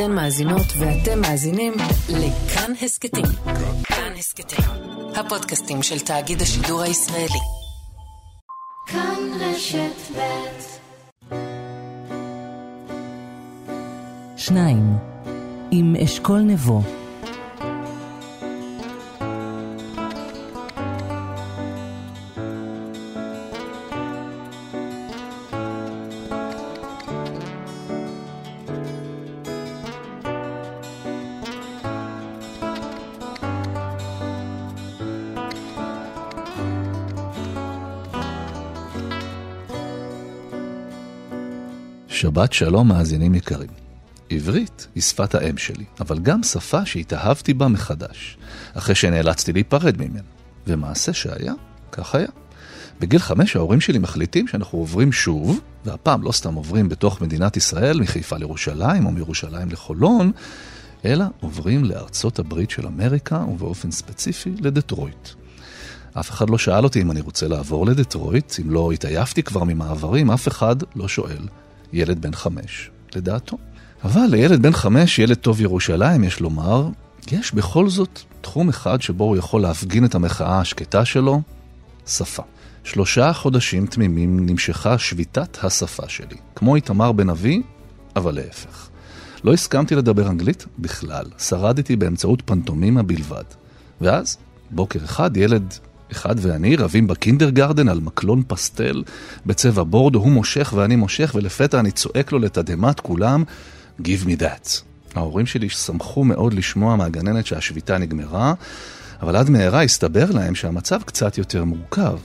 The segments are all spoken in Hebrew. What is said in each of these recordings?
אתן מאזינות ואתם מאזינים לכאן הסכתים. כאן הסכתים, הפודקאסטים של תאגיד השידור הישראלי. כאן רשת ב' שניים, עם אשכול נבו. שבת שלום מאזינים יקרים. עברית היא שפת האם שלי, אבל גם שפה שהתאהבתי בה מחדש, אחרי שנאלצתי להיפרד ממנה. ומעשה שהיה, כך היה. בגיל חמש ההורים שלי מחליטים שאנחנו עוברים שוב, והפעם לא סתם עוברים בתוך מדינת ישראל, מחיפה לירושלים או מירושלים לחולון, אלא עוברים לארצות הברית של אמריקה, ובאופן ספציפי לדטרויט. אף אחד לא שאל אותי אם אני רוצה לעבור לדטרויט, אם לא התעייפתי כבר ממעברים, אף אחד לא שואל ילד בן חמש, לדעתו. אבל לילד בן חמש, ילד טוב ירושלים, יש לומר, יש בכל זאת תחום אחד שבו הוא יכול להפגין את המחאה השקטה שלו, שפה. שלושה חודשים תמימים נמשכה שביתת השפה שלי, כמו איתמר בן אבי, אבל להפך. לא הסכמתי לדבר אנגלית בכלל, שרדתי באמצעות פנטומימה בלבד. ואז, בוקר אחד, ילד אחד ואני רבים בקינדרגרדן על מקלון פסטל בצבע בורדו, הוא מושך ואני מושך, ולפתע אני צועק לו לתדהמת כולם, Give me that. ההורים שלי שמחו מאוד לשמוע מהגננת שהשביתה נגמרה, אבל עד מהרה הסתבר להם שהמצב קצת יותר מורכב,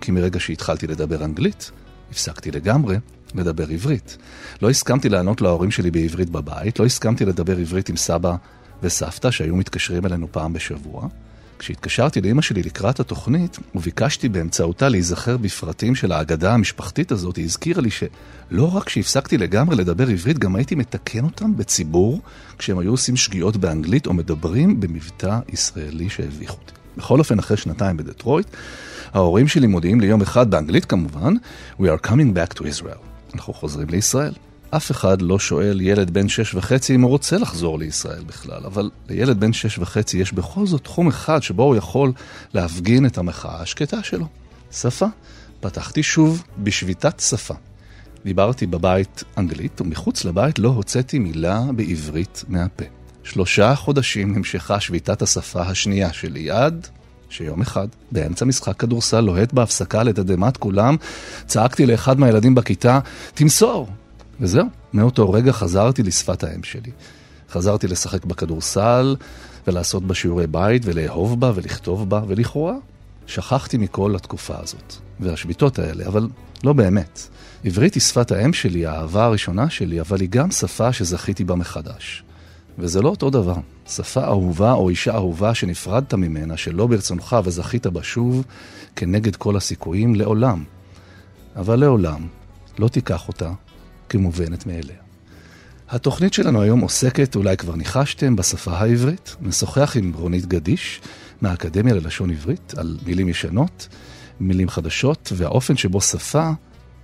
כי מרגע שהתחלתי לדבר אנגלית, הפסקתי לגמרי לדבר עברית. לא הסכמתי לענות להורים שלי בעברית בבית, לא הסכמתי לדבר עברית עם סבא וסבתא שהיו מתקשרים אלינו פעם בשבוע. כשהתקשרתי לאימא שלי לקראת התוכנית, וביקשתי באמצעותה להיזכר בפרטים של האגדה המשפחתית הזאת, היא הזכירה לי שלא רק שהפסקתי לגמרי לדבר עברית, גם הייתי מתקן אותם בציבור, כשהם היו עושים שגיאות באנגלית או מדברים במבטא ישראלי שהביך אותי. בכל אופן, אחרי שנתיים בדטרויט, ההורים שלי מודיעים לי יום אחד, באנגלית כמובן, We are coming back to Israel. אנחנו חוזרים לישראל. אף אחד לא שואל ילד בן שש וחצי אם הוא רוצה לחזור לישראל בכלל, אבל לילד בן שש וחצי יש בכל זאת תחום אחד שבו הוא יכול להפגין את המחאה השקטה שלו. שפה. פתחתי שוב בשביתת שפה. דיברתי בבית אנגלית, ומחוץ לבית לא הוצאתי מילה בעברית מהפה. שלושה חודשים נמשכה שביתת השפה השנייה שלי עד שיום אחד, באמצע משחק כדורסל לוהט בהפסקה לתדהמת כולם, צעקתי לאחד מהילדים בכיתה, תמסור! וזהו, מאותו רגע חזרתי לשפת האם שלי. חזרתי לשחק בכדורסל, ולעשות בה שיעורי בית, ולאהוב בה, ולכתוב בה, ולכאורה, שכחתי מכל התקופה הזאת, והשביתות האלה, אבל לא באמת. עברית היא שפת האם שלי, האהבה הראשונה שלי, אבל היא גם שפה שזכיתי בה מחדש. וזה לא אותו דבר. שפה אהובה או אישה אהובה שנפרדת ממנה, שלא ברצונך וזכית בה שוב, כנגד כל הסיכויים, לעולם. אבל לעולם לא תיקח אותה כמובנת מאליה. התוכנית שלנו היום עוסקת, אולי כבר ניחשתם, בשפה העברית. נשוחח עם רונית גדיש מהאקדמיה ללשון עברית על מילים ישנות, מילים חדשות, והאופן שבו שפה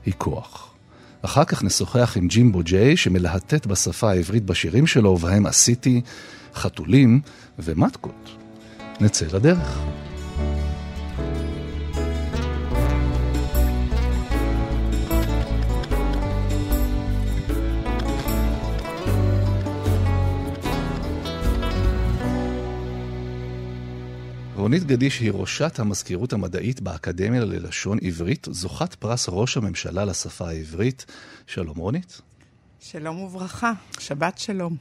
היא כוח. אחר כך נשוחח עם ג'ימבו ג'יי, שמלהטט בשפה העברית בשירים שלו, ובהם עשיתי חתולים ומטקות. נצא לדרך. רונית גדיש היא ראשת המזכירות המדעית באקדמיה ללשון עברית, זוכת פרס ראש הממשלה לשפה העברית. שלום רונית. שלום וברכה, שבת שלום.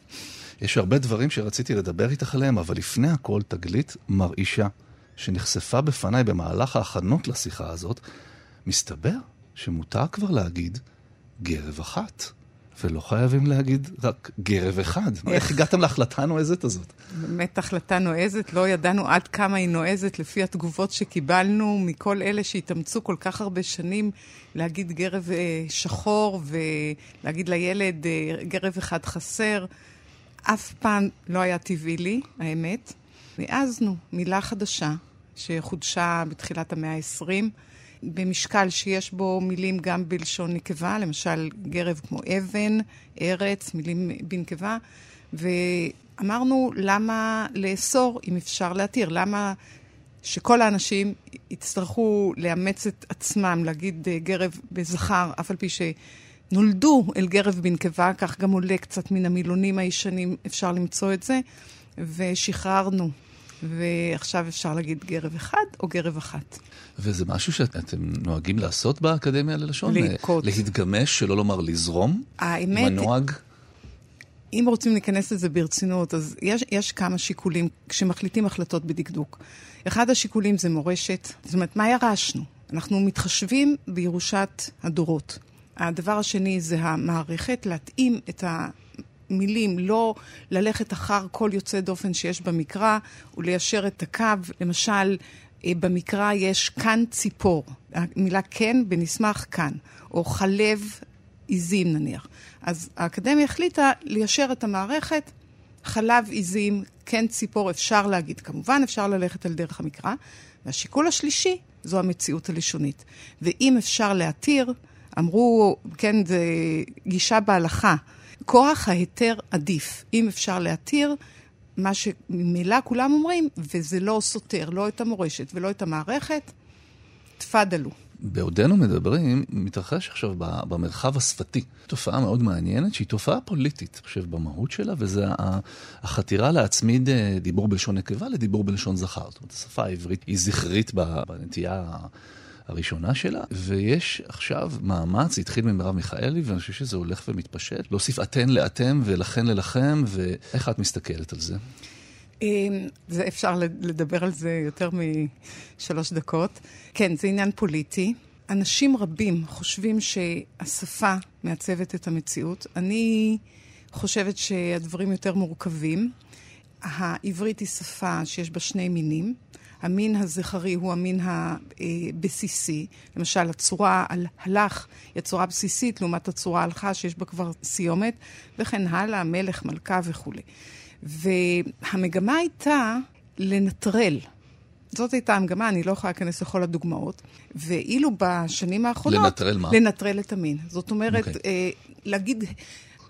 יש הרבה דברים שרציתי לדבר איתך עליהם, אבל לפני הכל תגלית מרעישה שנחשפה בפניי במהלך ההכנות לשיחה הזאת. מסתבר שמותר כבר להגיד גרב אחת. ולא חייבים להגיד רק גרב אחד. איך, הגעתם להחלטה הנועזת הזאת? באמת החלטה נועזת, לא ידענו עד כמה היא נועזת לפי התגובות שקיבלנו מכל אלה שהתאמצו כל כך הרבה שנים להגיד גרב אה, שחור ולהגיד לילד אה, גרב אחד חסר. אף פעם לא היה טבעי לי, האמת. העזנו מילה חדשה שחודשה בתחילת המאה ה-20. במשקל שיש בו מילים גם בלשון נקבה, למשל גרב כמו אבן, ארץ, מילים בנקבה, ואמרנו למה לאסור אם אפשר להתיר, למה שכל האנשים יצטרכו לאמץ את עצמם, להגיד אה, גרב בזכר, אף על פי שנולדו אל גרב בנקבה, כך גם עולה קצת מן המילונים הישנים, אפשר למצוא את זה, ושחררנו. ועכשיו אפשר להגיד גרב אחד או גרב אחת. וזה משהו שאתם נוהגים לעשות באקדמיה ללשון? ללקוט. להתגמש, שלא לומר לזרום? האמת... עם הנוהג? אם רוצים להיכנס לזה ברצינות, אז יש, יש כמה שיקולים כשמחליטים החלטות בדקדוק. אחד השיקולים זה מורשת, זאת אומרת, מה ירשנו? אנחנו מתחשבים בירושת הדורות. הדבר השני זה המערכת, להתאים את המילים, לא ללכת אחר כל יוצא דופן שיש במקרא, וליישר את הקו. למשל, אה, במקרא יש כאן ציפור, המילה כן בנסמך כאן, או חלב עיזים נניח. אז האקדמיה החליטה ליישר את המערכת, חלב עיזים, כן ציפור, אפשר להגיד. כמובן, אפשר ללכת על דרך המקרא. והשיקול השלישי זו המציאות הלשונית. ואם אפשר להתיר, אמרו, כן, זה גישה בהלכה, כוח ההיתר עדיף. אם אפשר להתיר, מה שממילא כולם אומרים, וזה לא סותר לא את המורשת ולא את המערכת, תפדלו. בעודנו מדברים, מתרחש עכשיו במרחב השפתי תופעה מאוד מעניינת, שהיא תופעה פוליטית, אני חושב, במהות שלה, וזה החתירה להצמיד אה, דיבור בלשון נקבה לדיבור בלשון זכר. זאת אומרת, השפה העברית היא זכרית בנטייה הראשונה שלה, ויש עכשיו מאמץ, התחיל ממרב מיכאלי, ואני חושב שזה הולך ומתפשט, להוסיף אתן לאתם ולכן ללחם, ואיך את מסתכלת על זה? אמ, זה אפשר לדבר על זה יותר משלוש דקות. כן, זה עניין פוליטי. אנשים רבים חושבים שהשפה מעצבת את המציאות. אני חושבת שהדברים יותר מורכבים. העברית היא שפה שיש בה שני מינים. המין הזכרי הוא המין הבסיסי. למשל, הצורה על הלך היא הצורה הבסיסית לעומת הצורה הלכה שיש בה כבר סיומת, וכן הלאה, מלך, מלכה וכולי. והמגמה הייתה לנטרל. זאת הייתה המגמה, אני לא יכולה להיכנס לכל הדוגמאות. ואילו בשנים האחרונות... לנטרל מה? לנטרל את המין. זאת אומרת, okay. אוקיי. אה, להגיד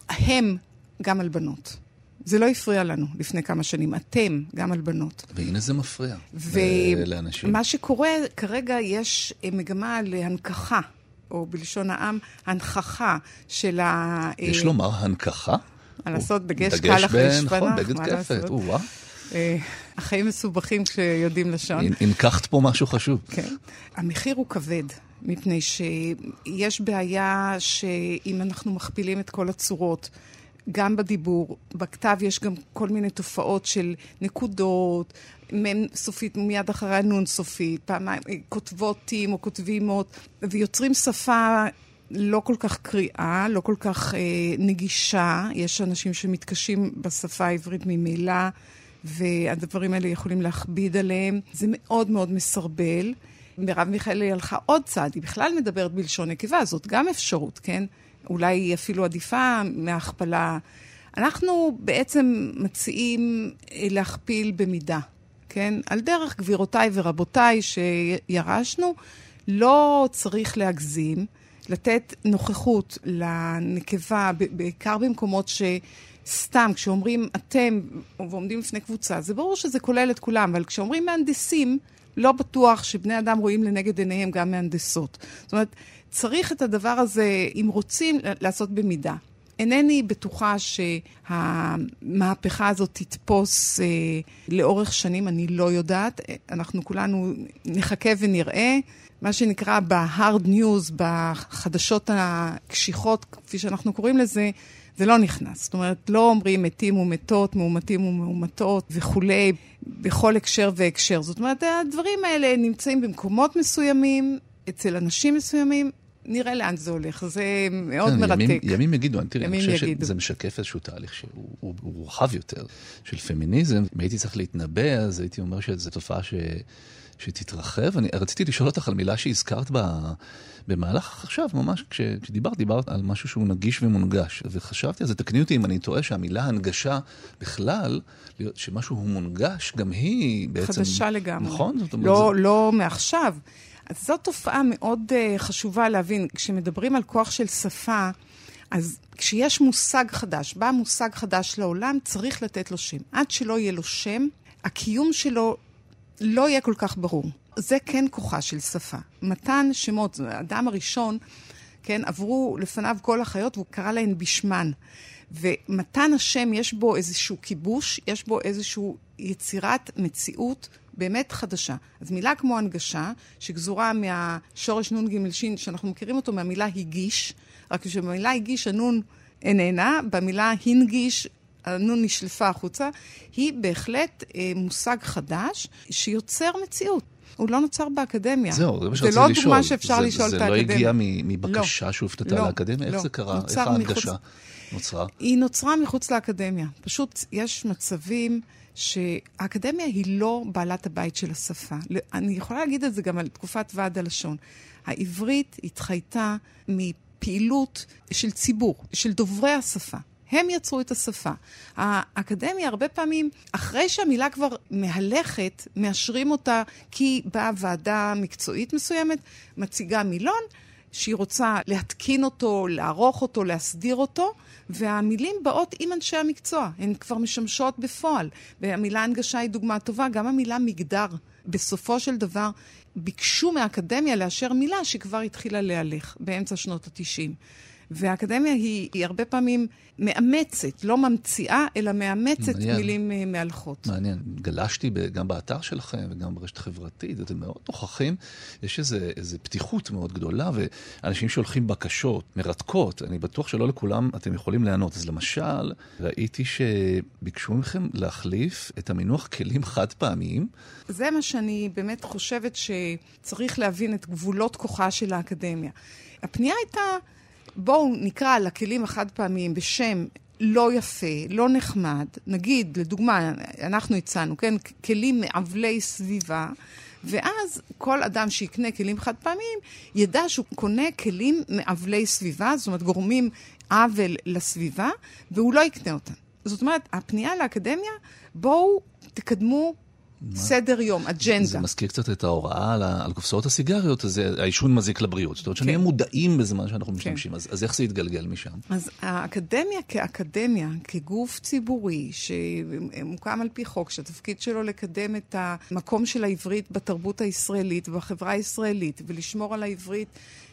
הם גם על בנות. זה לא הפריע לנו לפני כמה שנים. אתם, גם על בנות. והנה זה מפריע ו- לאנשים. ומה שקורה, כרגע יש אה, מגמה להנכחה, או בלשון העם, הנכחה של ה... יש לומר הנכחה? מה לעשות, דגש קל אחרי שפנח, נכון, בגד כפת, או-אה. אה, החיים מסובכים כשיודעים לשון. קחת פה משהו חשוב. כן. המחיר הוא כבד, מפני שיש בעיה שאם אנחנו מכפילים את כל הצורות, גם בדיבור, בכתב יש גם כל מיני תופעות של נקודות, מ"ם סופית מיד אחרי הנון סופית, פעמיים כותבות טים או כותבים אות, ויוצרים שפה לא כל כך קריאה, לא כל כך אה, נגישה. יש אנשים שמתקשים בשפה העברית ממילא, והדברים האלה יכולים להכביד עליהם. זה מאוד מאוד מסרבל. מרב מיכאלי הלכה עוד צעד, היא בכלל מדברת בלשון נקבה, זאת גם אפשרות, כן? אולי היא אפילו עדיפה מהכפלה. אנחנו בעצם מציעים אה, להכפיל במידה, כן? על דרך גבירותיי ורבותיי שירשנו, לא צריך להגזים. לתת נוכחות לנקבה, בעיקר במקומות שסתם, כשאומרים אתם ועומדים לפני קבוצה, זה ברור שזה כולל את כולם, אבל כשאומרים מהנדסים, לא בטוח שבני אדם רואים לנגד עיניהם גם מהנדסות. זאת אומרת, צריך את הדבר הזה, אם רוצים, לעשות במידה. אינני בטוחה שהמהפכה הזאת תתפוס אה, לאורך שנים, אני לא יודעת. אנחנו כולנו נחכה ונראה. מה שנקרא ב-hard news, בחדשות הקשיחות, כפי שאנחנו קוראים לזה, זה לא נכנס. זאת אומרת, לא אומרים מתים ומתות, מאומתים ומאומתות וכולי, בכל הקשר והקשר. זאת אומרת, הדברים האלה נמצאים במקומות מסוימים, אצל אנשים מסוימים, נראה לאן זה הולך, זה מאוד כן, מרתק. ימים, ימים יגידו, תראי, אני חושב יגידו. שזה משקף איזשהו תהליך שהוא הוא, הוא רחב יותר של פמיניזם. אם הייתי צריך להתנבא, אז הייתי אומר שזו תופעה ש... שתתרחב. אני רציתי לשאול אותך על מילה שהזכרת בה, במהלך עכשיו, ממש כש, כשדיברת, דיברת על משהו שהוא נגיש ומונגש. וחשבתי על זה, תקני אותי אם אני טועה, שהמילה הנגשה בכלל, שמשהו הוא מונגש, גם היא בעצם... חדשה לגמרי. נכון? זאת אומרת, לא, זה... לא מעכשיו. אז זאת תופעה מאוד uh, חשובה להבין. כשמדברים על כוח של שפה, אז כשיש מושג חדש, בא מושג חדש לעולם, צריך לתת לו שם. עד שלא יהיה לו שם, הקיום שלו לא יהיה כל כך ברור. זה כן כוחה של שפה. מתן שמות, האדם הראשון, כן, עברו לפניו כל החיות והוא קרא להן בשמן. ומתן השם, יש בו איזשהו כיבוש, יש בו איזושהי יצירת מציאות באמת חדשה. אז מילה כמו הנגשה, שגזורה מהשורש נ"ג ש', שאנחנו מכירים אותו מהמילה הגיש, רק שבמילה הגיש הנון איננה, במילה הנגיש הנון נשלפה החוצה, היא בהחלט אה, מושג חדש שיוצר מציאות. הוא לא נוצר באקדמיה. זהו, זה מה שרציתי לשאול. זה לא דוגמה שאפשר זה, לשאול זה את האקדמיה. זה לא הגיע מבקשה לא, שהופתתה לא, לאקדמיה? לא, איך זה קרה? איך ההנגשה נוצרה? היא נוצרה מחוץ לאקדמיה. פשוט יש מצבים שהאקדמיה היא לא בעלת הבית של השפה. אני יכולה להגיד את זה גם על תקופת ועד הלשון. העברית התחייתה מפעילות של ציבור, של דוברי השפה. הם יצרו את השפה. האקדמיה הרבה פעמים, אחרי שהמילה כבר מהלכת, מאשרים אותה כי באה ועדה מקצועית מסוימת, מציגה מילון, שהיא רוצה להתקין אותו, לערוך אותו, להסדיר אותו, והמילים באות עם אנשי המקצוע, הן כבר משמשות בפועל. והמילה הנגשה היא דוגמה טובה, גם המילה מגדר. בסופו של דבר, ביקשו מהאקדמיה לאשר מילה שכבר התחילה להלך באמצע שנות ה-90. והאקדמיה היא, היא הרבה פעמים מאמצת, לא ממציאה, אלא מאמצת מעניין. מילים אה, מהלכות. מעניין. גלשתי גם באתר שלכם וגם ברשת חברתית, אתם מאוד נוכחים. יש איזה פתיחות מאוד גדולה, ואנשים שולחים בקשות מרתקות. אני בטוח שלא לכולם אתם יכולים לענות. אז למשל, ראיתי שביקשו מכם להחליף את המינוח כלים חד פעמיים. זה מה שאני באמת חושבת שצריך להבין את גבולות כוחה של האקדמיה. הפנייה הייתה... בואו נקרא לכלים החד פעמיים בשם לא יפה, לא נחמד, נגיד, לדוגמה, אנחנו הצענו, כן, כלים מעוולי סביבה, ואז כל אדם שיקנה כלים חד פעמיים, ידע שהוא קונה כלים מעוולי סביבה, זאת אומרת, גורמים עוול לסביבה, והוא לא יקנה אותם. זאת אומרת, הפנייה לאקדמיה, בואו תקדמו סדר יום, אג'נדה. זה מזכיר קצת את ההוראה על, על קופסאות הסיגריות, אז העישון מזיק לבריאות. זאת אומרת, שנהיה כן. מודעים בזמן שאנחנו כן. משתמשים, אז, אז איך זה יתגלגל משם? אז האקדמיה כאקדמיה, כגוף ציבורי שמוקם על פי חוק, שהתפקיד שלו לקדם את המקום של העברית בתרבות הישראלית, בחברה הישראלית, ולשמור על העברית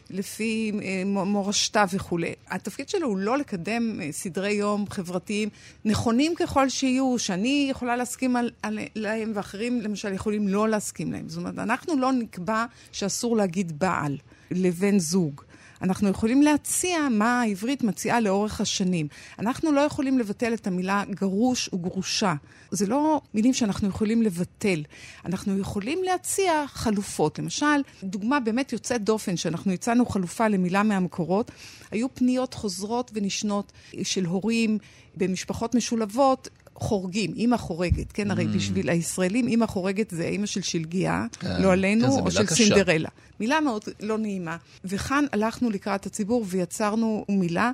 לפי אה, מורשתה וכולי. התפקיד שלו הוא לא לקדם אה, סדרי יום חברתיים נכונים ככל שיהיו, שאני יכולה להסכים על, עליהם ואחרים למשל יכולים לא להסכים להם. זאת אומרת, אנחנו לא נקבע שאסור להגיד בעל לבן זוג. אנחנו יכולים להציע מה העברית מציעה לאורך השנים. אנחנו לא יכולים לבטל את המילה גרוש וגרושה. זה לא מילים שאנחנו יכולים לבטל. אנחנו יכולים להציע חלופות. למשל, דוגמה באמת יוצאת דופן, שאנחנו הצענו חלופה למילה מהמקורות, היו פניות חוזרות ונשנות של הורים במשפחות משולבות חורגים, אימא חורגת, כן? Mm. הרי בשביל הישראלים אימא חורגת זה אימא של שלגיה, כן, לא עלינו, כן, או של. סינדרלה. מילה מאוד לא נעימה. וכאן הלכנו לקראת הציבור ויצרנו מילה,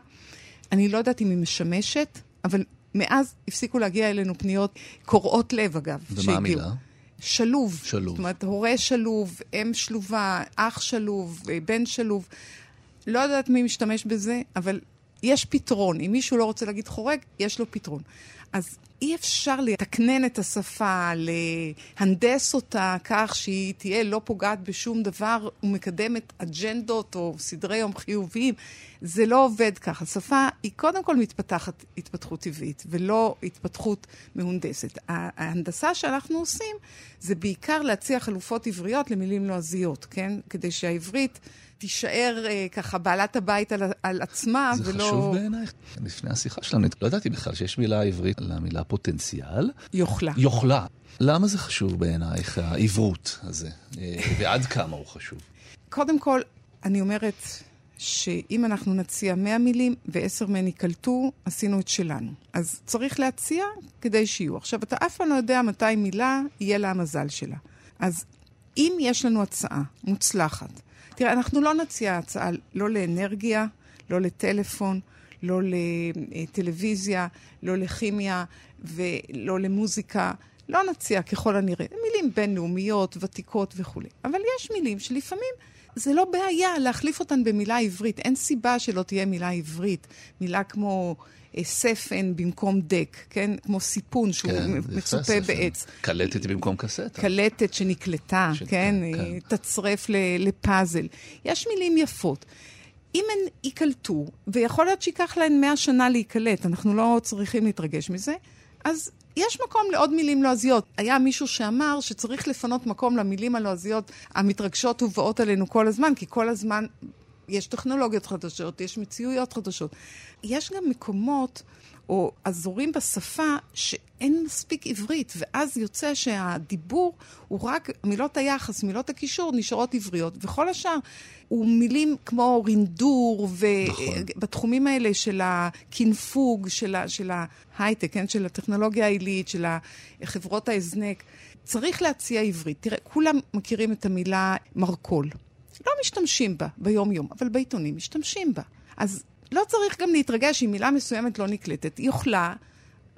אני לא יודעת אם היא משמשת, אבל מאז הפסיקו להגיע אלינו פניות קורעות לב, אגב, ומה שהגיעו. המילה? שלוב. שלוב. זאת אומרת, הורה שלוב, אם שלובה, אח שלוב, בן שלוב. לא יודעת מי משתמש בזה, אבל יש פתרון. אם מישהו לא רוצה להגיד חורג, יש לו פתרון. אז אי אפשר לתקנן את השפה, להנדס אותה כך שהיא תהיה לא פוגעת בשום דבר ומקדמת אג'נדות או סדרי יום חיוביים. זה לא עובד ככה. שפה היא קודם כל מתפתחת התפתחות טבעית, ולא התפתחות מהונדסת. ההנדסה שאנחנו עושים זה בעיקר להציע חלופות עבריות למילים לועזיות, כן? כדי שהעברית... תישאר אה, ככה בעלת הבית על, על עצמה, זה ולא... זה חשוב בעינייך. לפני השיחה שלנו, לא ידעתי בכלל שיש מילה עברית למילה פוטנציאל. יוכלה. יוכלה. למה זה חשוב בעינייך, העברות הזה? אה, ועד כמה הוא חשוב? קודם כל, אני אומרת שאם אנחנו נציע 100 מילים ועשר מהן ייקלטו, עשינו את שלנו. אז צריך להציע כדי שיהיו. עכשיו, אתה אף פעם לא יודע מתי מילה יהיה לה המזל שלה. אז אם יש לנו הצעה מוצלחת, תראה, אנחנו לא נציע הצעה לא לאנרגיה, לא לטלפון, לא לטלוויזיה, לא לכימיה ולא למוזיקה, לא נציע ככל הנראה. מילים בינלאומיות, ותיקות וכולי. אבל יש מילים שלפעמים זה לא בעיה להחליף אותן במילה עברית. אין סיבה שלא תהיה מילה עברית. מילה כמו ספן במקום דק, כן? כמו סיפון שהוא כן, מצופה ספן. בעץ. קלטת במקום קסטה. קלטת שנקלטה, של- כן? כן. תצרף לפאזל. יש מילים יפות. אם הן ייקלטו, ויכול להיות שייקח להן 100 שנה להיקלט, אנחנו לא צריכים להתרגש מזה, אז יש מקום לעוד מילים לועזיות. היה מישהו שאמר שצריך לפנות מקום למילים הלועזיות המתרגשות ובאות עלינו כל הזמן, כי כל הזמן יש טכנולוגיות חדשות, יש מציאויות חדשות. יש גם מקומות או אזורים בשפה שאין מספיק עברית, ואז יוצא שהדיבור הוא רק מילות היחס, מילות הקישור נשארות עבריות, וכל השאר הוא מילים כמו רינדור, נכון. ובתחומים האלה של הקינפוג, של, ה- של ההייטק, כן? של הטכנולוגיה העילית, של חברות ההזנק. צריך להציע עברית. תראה, כולם מכירים את המילה מרכול. לא משתמשים בה ביום-יום, אבל בעיתונים משתמשים בה. אז לא צריך גם להתרגש אם מילה מסוימת לא נקלטת. היא יכולה,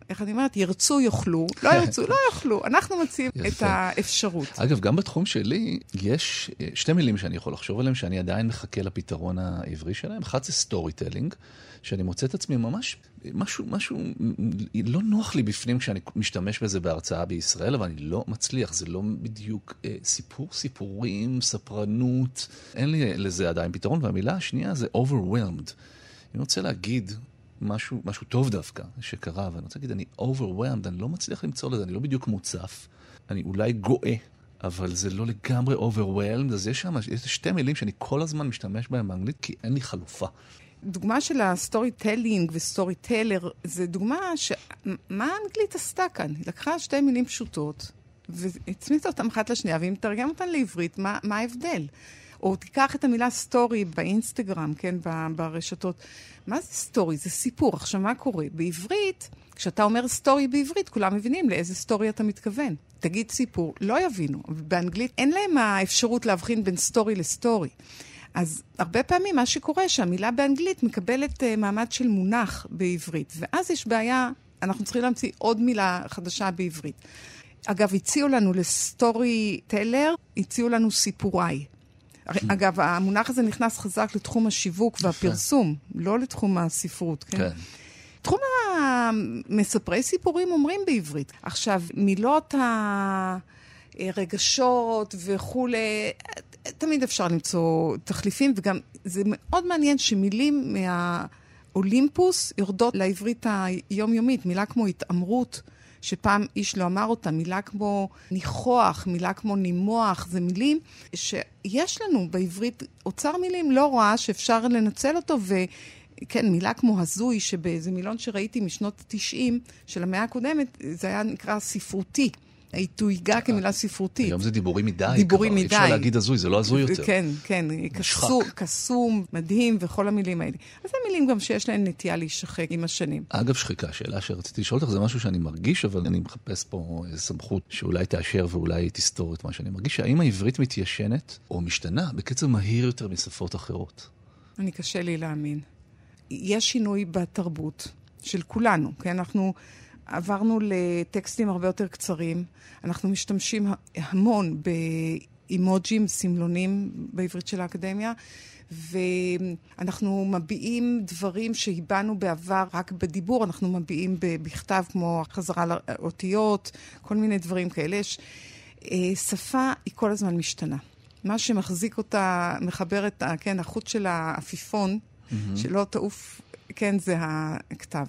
איך אני אומרת, ירצו יאכלו, לא ירצו, לא יאכלו. אנחנו מציעים את. האפשרות. אגב, גם בתחום שלי יש אה, שתי מילים שאני יכול לחשוב עליהן, שאני עדיין מחכה לפתרון העברי שלהם. אחת זה storytelling, שאני מוצא את עצמי ממש, משהו, משהו, לא נוח לי בפנים כשאני משתמש בזה בהרצאה בישראל, אבל אני לא מצליח, זה לא בדיוק אה, סיפור, סיפורים, ספרנות, אין לי לזה עדיין פתרון. והמילה השנייה זה overwhelmed. אני רוצה להגיד משהו, משהו טוב דווקא שקרה, ואני רוצה להגיד, אני overwhelmed, אני לא מצליח למצוא לזה, אני לא בדיוק מוצף, אני אולי גואה, אבל זה לא לגמרי overwhelmed, אז יש שם יש שתי מילים שאני כל הזמן משתמש בהן באנגלית, כי אין לי חלופה. דוגמה של ה storytelling ו storyteller, זה דוגמה ש... מה האנגלית עשתה כאן? היא לקחה שתי מילים פשוטות והצמידה אותן אחת לשנייה, והיא מתרגם אותן לעברית, מה, מה ההבדל? או תיקח את המילה story באינסטגרם, כן, ברשתות. מה זה story? זה סיפור. עכשיו, מה קורה? בעברית, כשאתה אומר story בעברית, כולם מבינים לאיזה story אתה מתכוון. תגיד סיפור, לא יבינו. באנגלית אין להם האפשרות להבחין בין story ל story. אז הרבה פעמים מה שקורה, שהמילה באנגלית מקבלת אה, מעמד של מונח בעברית, ואז יש בעיה, אנחנו צריכים להמציא עוד מילה חדשה בעברית. אגב, הציעו לנו לסטורי טלר, הציעו לנו סיפוריי. הרי, אגב, המונח הזה נכנס חזק לתחום השיווק והפרסום, לא לתחום הספרות, כן? כן. תחום המספרי סיפורים אומרים בעברית. עכשיו, מילות הרגשות וכולי, תמיד אפשר למצוא תחליפים, וגם זה מאוד מעניין שמילים מהאולימפוס יורדות לעברית היומיומית. מילה כמו התעמרות, שפעם איש לא אמר אותה, מילה כמו ניחוח, מילה כמו נימוח, זה מילים שיש לנו בעברית אוצר מילים לא רע, שאפשר לנצל אותו, ו... כן, מילה כמו הזוי, שבאיזה מילון שראיתי משנות ה-90 של המאה הקודמת, זה היה נקרא ספרותי. תויגה כמילה ספרותית. היום זה דיבורי מדי. דיבורי כבר. מדי. אפשר להגיד הזוי, זה לא הזוי יותר. כן, כן, קסום, קסום, מדהים וכל המילים האלה. אז זה מילים גם שיש להן נטייה להישחק עם השנים. אגב, שחיקה, שאלה שרציתי לשאול אותך, זה משהו שאני מרגיש, אבל אני מחפש פה איזו סמכות שאולי תאשר ואולי תסתור את מה שאני מרגיש. האם העברית מתיישנת או משתנה בקצב מהיר יותר משפות אחרות? אני קשה לי להאמין. יש שינוי בתרבות של כולנו, כן? אנחנו עברנו לטקסטים הרבה יותר קצרים, אנחנו משתמשים המון באימוג'ים, סמלונים בעברית של האקדמיה, ואנחנו מביעים דברים שהבענו בעבר רק בדיבור, אנחנו מביעים בכתב כמו חזרה לאותיות, כל מיני דברים כאלה. יש, שפה היא כל הזמן משתנה. מה שמחזיק אותה, מחבר את, כן, החוט של העפיפון, Mm-hmm. שלא תעוף, כן, זה הכתב.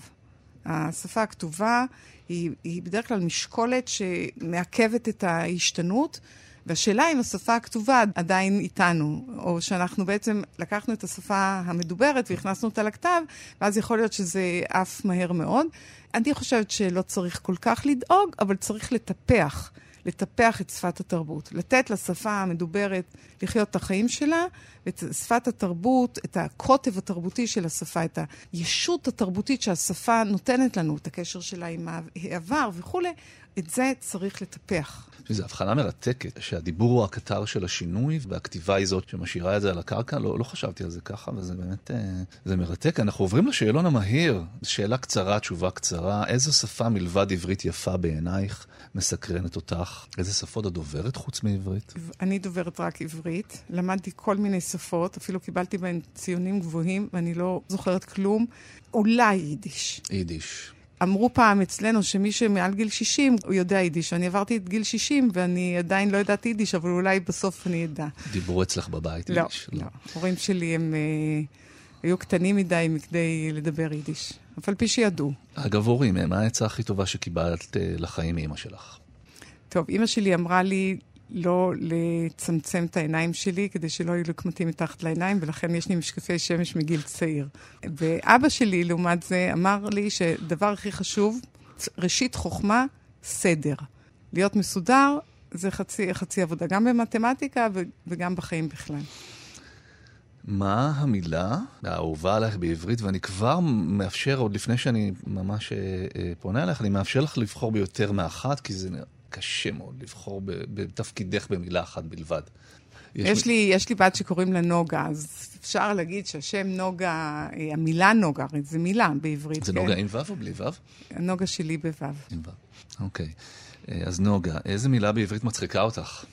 השפה הכתובה היא, היא בדרך כלל משקולת שמעכבת את ההשתנות, והשאלה אם השפה הכתובה עדיין איתנו, או שאנחנו בעצם לקחנו את השפה המדוברת והכנסנו אותה לכתב, ואז יכול להיות שזה עף מהר מאוד. אני חושבת שלא צריך כל כך לדאוג, אבל צריך לטפח. לטפח את שפת התרבות, לתת לשפה המדוברת לחיות את החיים שלה, ואת שפת התרבות, את הקוטב התרבותי של השפה, את הישות התרבותית שהשפה נותנת לנו, את הקשר שלה עם העבר וכולי, את זה צריך לטפח. זו הבחנה מרתקת, שהדיבור הוא הקטר של השינוי, והכתיבה היא זאת שמשאירה את זה על הקרקע. לא, לא חשבתי על זה ככה, וזה באמת, אה, זה מרתק. אנחנו עוברים לשאלון המהיר. שאלה קצרה, תשובה קצרה. איזו שפה מלבד עברית יפה בעינייך מסקרנת אותך? איזה שפות את דוברת חוץ מעברית? אני דוברת רק עברית. למדתי כל מיני שפות, אפילו קיבלתי בהן ציונים גבוהים, ואני לא זוכרת כלום. אולי יידיש. יידיש. אמרו פעם אצלנו שמי שמעל גיל 60, הוא יודע יידיש. אני עברתי את גיל 60 ואני עדיין לא יודעת יידיש, אבל אולי בסוף אני אדע. דיברו אצלך בבית לא, יידיש? לא. ההורים שלי הם אה, היו קטנים מדי מכדי לדבר יידיש, אף על פי שידעו. אגב, הורים, מה העצה הכי טובה שקיבלת אה, לחיים מאמא שלך? טוב, אימא שלי אמרה לי לא לצמצם את העיניים שלי כדי שלא יהיו לי קמטים מתחת לעיניים, ולכן יש לי משקפי שמש מגיל צעיר. ואבא שלי, לעומת זה, אמר לי שדבר הכי חשוב, ראשית חוכמה, סדר. להיות מסודר זה חצי, חצי עבודה, גם במתמטיקה ו- וגם בחיים בכלל. מה המילה האהובה עלייך בעברית, ואני כבר מאפשר, עוד לפני שאני ממש אה, אה, פונה אליך, אני מאפשר לך לבחור ביותר מאחת, כי זה קשה מאוד לבחור בתפקידך במילה אחת בלבד. יש, יש, לי, יש לי בת שקוראים לה נוגה, אז אפשר להגיד שהשם נוגה, אה, המילה נוגה, הרי זו מילה בעברית. זה כן? נוגה עם ו' או בלי ו'? הנוגה שלי בו'. עם ו', אוקיי. אז נוגה, איזה מילה בעברית מצחיקה אותך?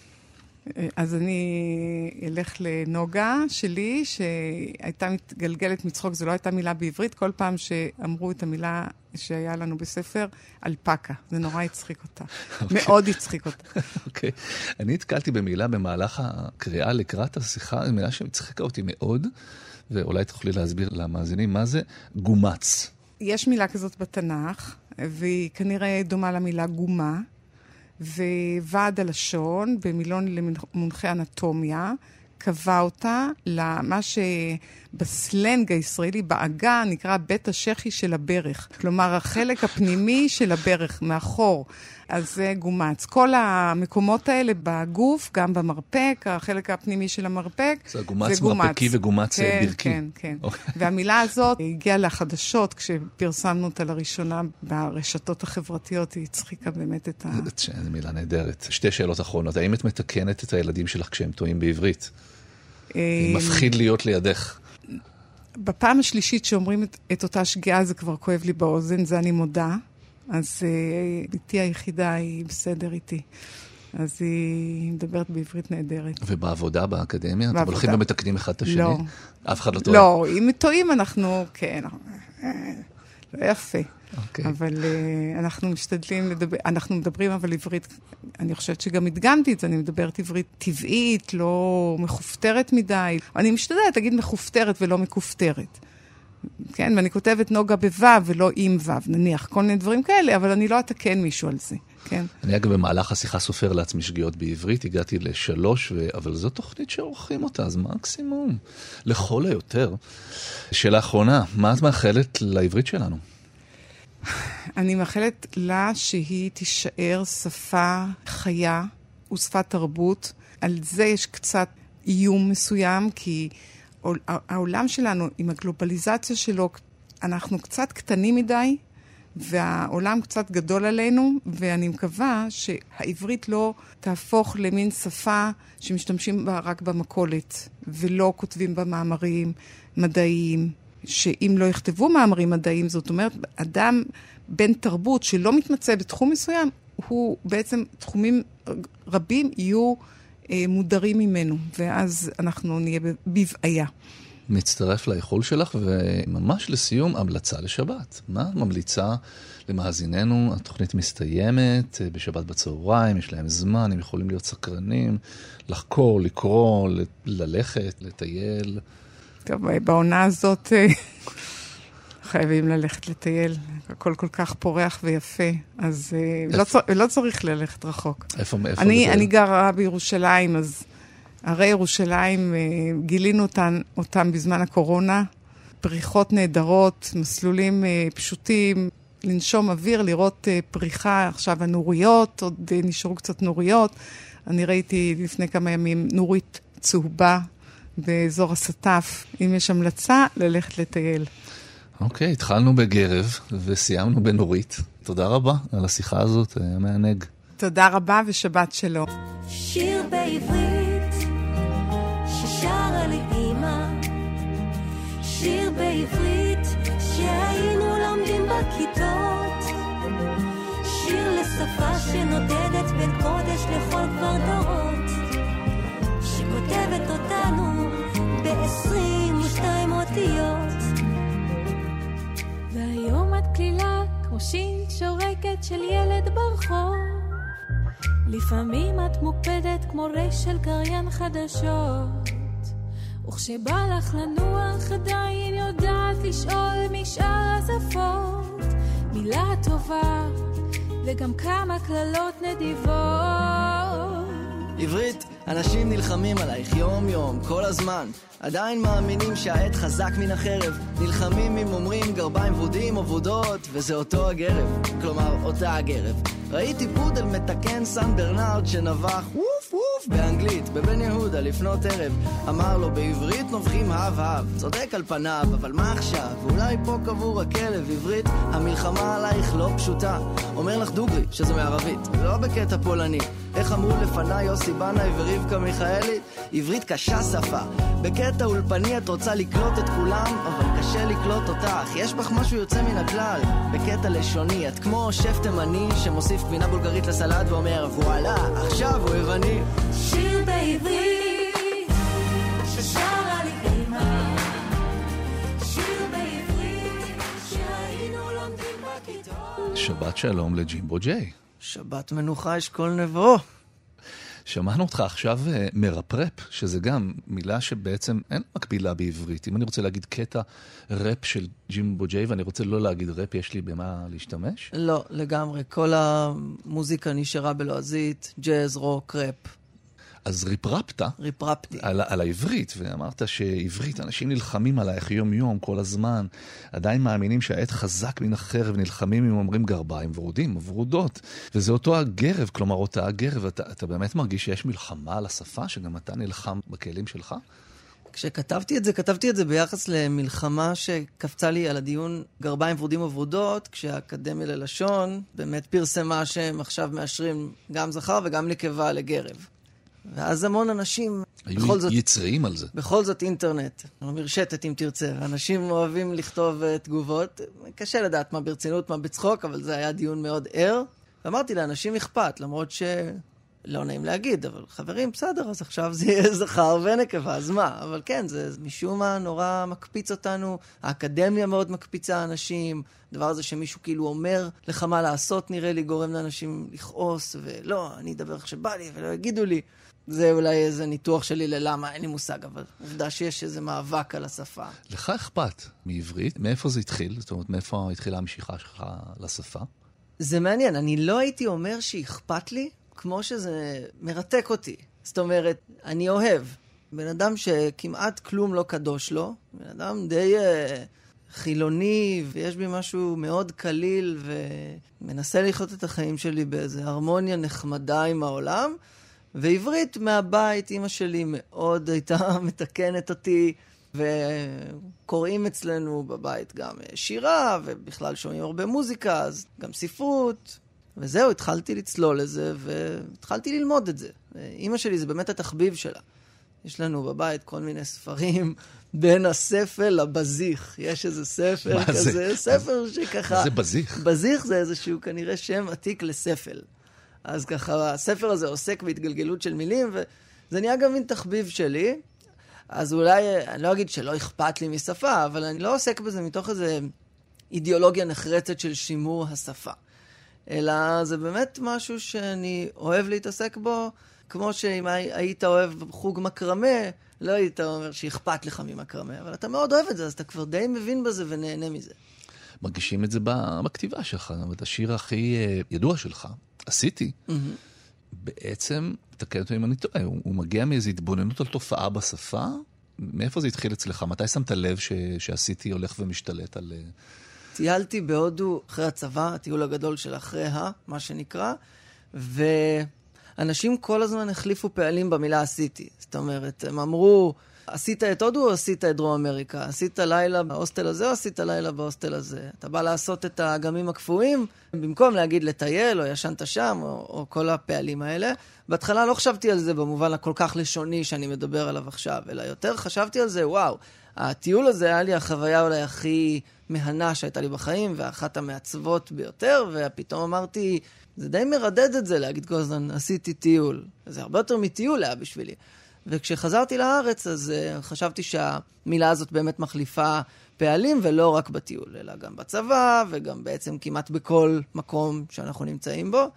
אז אני אלך לנוגה שלי, שהייתה מתגלגלת מצחוק, זו לא הייתה מילה בעברית, כל פעם שאמרו את המילה שהיה לנו בספר, אלפקה. זה נורא הצחיק אותה. Okay. אוקיי. מאוד הצחיק אותה. אוקיי. okay. אני נתקלתי במילה במהלך הקריאה לקראת השיחה, זו מילה שהצחיקה אותי מאוד, ואולי תוכלי להסביר למאזינים מה זה גומץ. יש מילה כזאת בתנ"ך, והיא כנראה דומה למילה גומה. וועד הלשון, במילון למונחי אנטומיה, קבע אותה למה שבסלנג הישראלי, בעגה, נקרא בית השחי של הברך. כלומר, החלק הפנימי של הברך, מאחור. אז זה גומץ. כל המקומות האלה בגוף, גם במרפק, החלק הפנימי של המרפק, זה גומץ. זה גומץ מרפקי וגומץ כן, ברכי. כן, כן. Okay. אוקיי. והמילה הזאת הגיעה לחדשות כשפרסמנו אותה לראשונה ברשתות החברתיות, היא הצחיקה באמת את ה... זו מילה נהדרת. שתי שאלות אחרונות. האם את מתקנת את הילדים שלך כשהם טועים בעברית? אה, מפחיד להיות לידך. בפעם השלישית שאומרים את, את אותה שגיאה זה כבר כואב לי באוזן, זה אני מודה. אז בתי אה, היחידה היא בסדר איתי. אז היא מדברת בעברית נהדרת. ובעבודה, באקדמיה? בעבודה. אתם הולכים ומתקנים אחד את השני? לא. אף אחד לא טועה? לא, אם טועים אנחנו, כן, לא יפה. Okay. אוקיי. אבל uh, אנחנו משתדלים לדבר, אנחנו מדברים אבל עברית, אני חושבת שגם הדגמתי את זה, אני מדברת עברית טבעית, לא מכופתרת מדי. אני משתדלת להגיד מכופתרת ולא מכופתרת. כן, ואני כותבת נוגה בו' ולא עם ו', נניח, כל מיני דברים כאלה, אבל אני לא אתקן מישהו על זה, כן. אני אגב במהלך השיחה סופר לעצמי שגיאות בעברית, הגעתי לשלוש, ו... אבל זו תוכנית שעורכים אותה, אז מקסימום, לכל היותר. שאלה אחרונה, מה את מאחלת לעברית שלנו? אני מאחלת לה שהיא תישאר שפה חיה ושפת תרבות. על זה יש קצת איום מסוים, כי העולם שלנו, עם הגלובליזציה שלו, אנחנו קצת קטנים מדי, והעולם קצת גדול עלינו, ואני מקווה שהעברית לא תהפוך למין שפה שמשתמשים בה רק במכולת, ולא כותבים בה מאמרים מדעיים, שאם לא יכתבו מאמרים מדעיים, זאת אומרת, אדם בן תרבות שלא מתמצא בתחום מסוים, הוא בעצם, תחומים רבים יהיו אה, מודרים ממנו, ואז אנחנו נהיה בבעיה. מצטרף לאיחול שלך, וממש לסיום, המלצה לשבת. מה ממליצה למאזיננו? התוכנית מסתיימת אה, בשבת בצהריים, יש להם זמן, הם יכולים להיות סקרנים, לחקור, לקרוא, ללכת, לטייל. טוב, בעונה הזאת אה, חייבים ללכת לטייל. הכל כל כך פורח ויפה, אז אה, לא, צר, לא צריך ללכת רחוק. איפה, איפה אני, אני גרה בירושלים, אז הרי ירושלים, אה, גילינו אותן, אותן בזמן הקורונה. פריחות נהדרות, מסלולים פשוטים, לנשום אוויר, לראות פריחה. עכשיו הנוריות, עוד נשארו קצת נוריות. אני ראיתי לפני כמה ימים נורית צהובה באזור הסטף, אם יש המלצה, ללכת לטייל. אוקיי, התחלנו בגרב וסיימנו בנורית. תודה רבה על השיחה הזאת, היה מענג. תודה רבה ושבת שלום. שיר בעברית ששרה לי אמא שיר בעברית שהיינו לומדים בכיתות שיר לשפה שנודדת בין קודש לכל כבר דורות שכותבת אותנו אותיות והיום את כלילה כמו שין שורקת של ילד ברחוב. לפעמים את מוקפדת כמו רש של קריין חדשות. וכשבא לך לנוח עדיין יודעת לשאול משאר השפות. מילה טובה וגם כמה קללות נדיבות עברית, אנשים נלחמים עלייך יום-יום, כל הזמן. עדיין מאמינים שהעט חזק מן החרב. נלחמים אם אומרים גרביים ורודים או ורודות, וזה אותו הגרב. כלומר, אותה הגרב. ראיתי פודל מתקן סן ברנרד שנבח ווף ווף באנגלית, בבן יהודה לפנות ערב. אמר לו, בעברית נובחים הב הב. צודק על פניו, אבל מה עכשיו? ואולי פה קבור הכלב. עברית, המלחמה עלייך לא פשוטה. אומר לך דוגרי, שזה מערבית, לא בקטע פולני. איך אמרו לפניי יוסי בנאי ורבקה מיכאלי? עברית קשה שפה. בקטע אולפני את רוצה לקלוט את כולם, אבל קשה לקלוט אותך. יש בך משהו יוצא מן הכלל. בקטע לשוני, את כמו שף תימני שמוסיף גבינה בולגרית לסלט ואומר וואלה, עכשיו הוא יווני. שיר בעברית ששרה לי בכיתות שבת שלום לג'ימבו ג'יי. שבת מנוחה אשכול נבו. שמענו אותך עכשיו אה, מרפרפ, שזה גם מילה שבעצם אין מקבילה בעברית. אם אני רוצה להגיד קטע ראפ של ג'ימבו ג'יי ואני רוצה לא להגיד ראפ, יש לי במה להשתמש? לא, לגמרי. כל המוזיקה נשארה בלועזית, ג'אז, רוק, ראפ. אז ריפרפת ריפרפתי. על, על העברית, ואמרת שעברית, אנשים נלחמים עלייך יום-יום, כל הזמן, עדיין מאמינים שהעט חזק מן החרב, נלחמים אם אומרים גרביים ורודים, ורודות. וזה אותו הגרב, כלומר אותה הגרב, אתה, אתה באמת מרגיש שיש מלחמה על השפה, שגם אתה נלחם בכלים שלך? כשכתבתי את זה, כתבתי את זה ביחס למלחמה שקפצה לי על הדיון גרביים ורודים וורודות, כשהאקדמיה ללשון באמת פרסמה שהם עכשיו מאשרים גם זכר וגם נקבה לגרב. ואז המון אנשים, היו בכל זאת, יצריים על זה. בכל זאת אינטרנט, או מרשתת אם תרצה. אנשים אוהבים לכתוב uh, תגובות, קשה לדעת מה ברצינות, מה בצחוק, אבל זה היה דיון מאוד ער. ואמרתי לאנשים אכפת, למרות ש... לא נעים להגיד, אבל חברים, בסדר, אז עכשיו זה יהיה זכר ונקבה, אז מה? אבל כן, זה משום מה נורא מקפיץ אותנו, האקדמיה מאוד מקפיצה אנשים, הדבר הזה שמישהו כאילו אומר לך מה לעשות, נראה לי, גורם לאנשים לכעוס, ולא, אני אדבר איך שבא לי, ולא יגידו לי. זה אולי איזה ניתוח שלי ללמה, אין לי מושג, אבל עובדה שיש איזה מאבק על השפה. לך אכפת מעברית? מאיפה זה התחיל? זאת אומרת, מאיפה התחילה המשיכה שלך לשפה? זה מעניין, אני לא הייתי אומר שאכפת לי, כמו שזה מרתק אותי. זאת אומרת, אני אוהב. בן אדם שכמעט כלום לא קדוש לו, בן אדם די uh, חילוני, ויש בי משהו מאוד קליל, ומנסה לחיות את החיים שלי באיזו הרמוניה נחמדה עם העולם. ועברית מהבית, אימא שלי מאוד הייתה מתקנת אותי, וקוראים אצלנו בבית גם שירה, ובכלל שומעים הרבה מוזיקה, אז גם ספרות. וזהו, התחלתי לצלול לזה, והתחלתי ללמוד את זה. אימא שלי זה באמת התחביב שלה. יש לנו בבית כל מיני ספרים בין הספל לבזיך. יש איזה ספר כזה, זה? ספר שככה... מה זה בזיך? בזיך זה איזשהו כנראה שם עתיק לספל. אז ככה, הספר הזה עוסק בהתגלגלות של מילים, וזה נהיה גם מין תחביב שלי. אז אולי, אני לא אגיד שלא אכפת לי משפה, אבל אני לא עוסק בזה מתוך איזו אידיאולוגיה נחרצת של שימור השפה. אלא זה באמת משהו שאני אוהב להתעסק בו, כמו שאם הי- היית אוהב חוג מקרמה, לא היית אומר שאכפת לך ממקרמה, אבל אתה מאוד אוהב את זה, אז אתה כבר די מבין בזה ונהנה מזה. מרגישים את זה בכתיבה שלך. אומרת, השיר הכי אה, ידוע שלך, עשיתי, בעצם, תקן אותי אם אני טועה, הוא, הוא מגיע מאיזו התבוננות על תופעה בשפה? מאיפה זה התחיל אצלך? מתי שמת לב ש, שעשיתי הולך ומשתלט על... אה, טיילתי בהודו אחרי הצבא, הטיול הגדול של אחרי ה, מה שנקרא, ואנשים כל הזמן החליפו פעלים במילה עשיתי. זאת אומרת, הם אמרו, עשית את הודו או עשית את דרום אמריקה? עשית לילה בהוסטל הזה או עשית לילה בהוסטל הזה? אתה בא לעשות את האגמים הקפואים, במקום להגיד לטייל או ישנת שם או, או כל הפעלים האלה. בהתחלה לא חשבתי על זה במובן הכל כך לשוני שאני מדבר עליו עכשיו, אלא יותר חשבתי על זה, וואו, הטיול הזה היה לי החוויה אולי הכי מהנה שהייתה לי בחיים, ואחת המעצבות ביותר, ופתאום אמרתי, זה די מרדד את זה להגיד כל הזמן, עשיתי טיול. זה הרבה יותר מטיול היה בשבילי. וכשחזרתי לארץ, אז uh, חשבתי שהמילה הזאת באמת מחליפה פעלים, ולא רק בטיול, אלא גם בצבא, וגם בעצם כמעט בכל מקום שאנחנו נמצאים בו.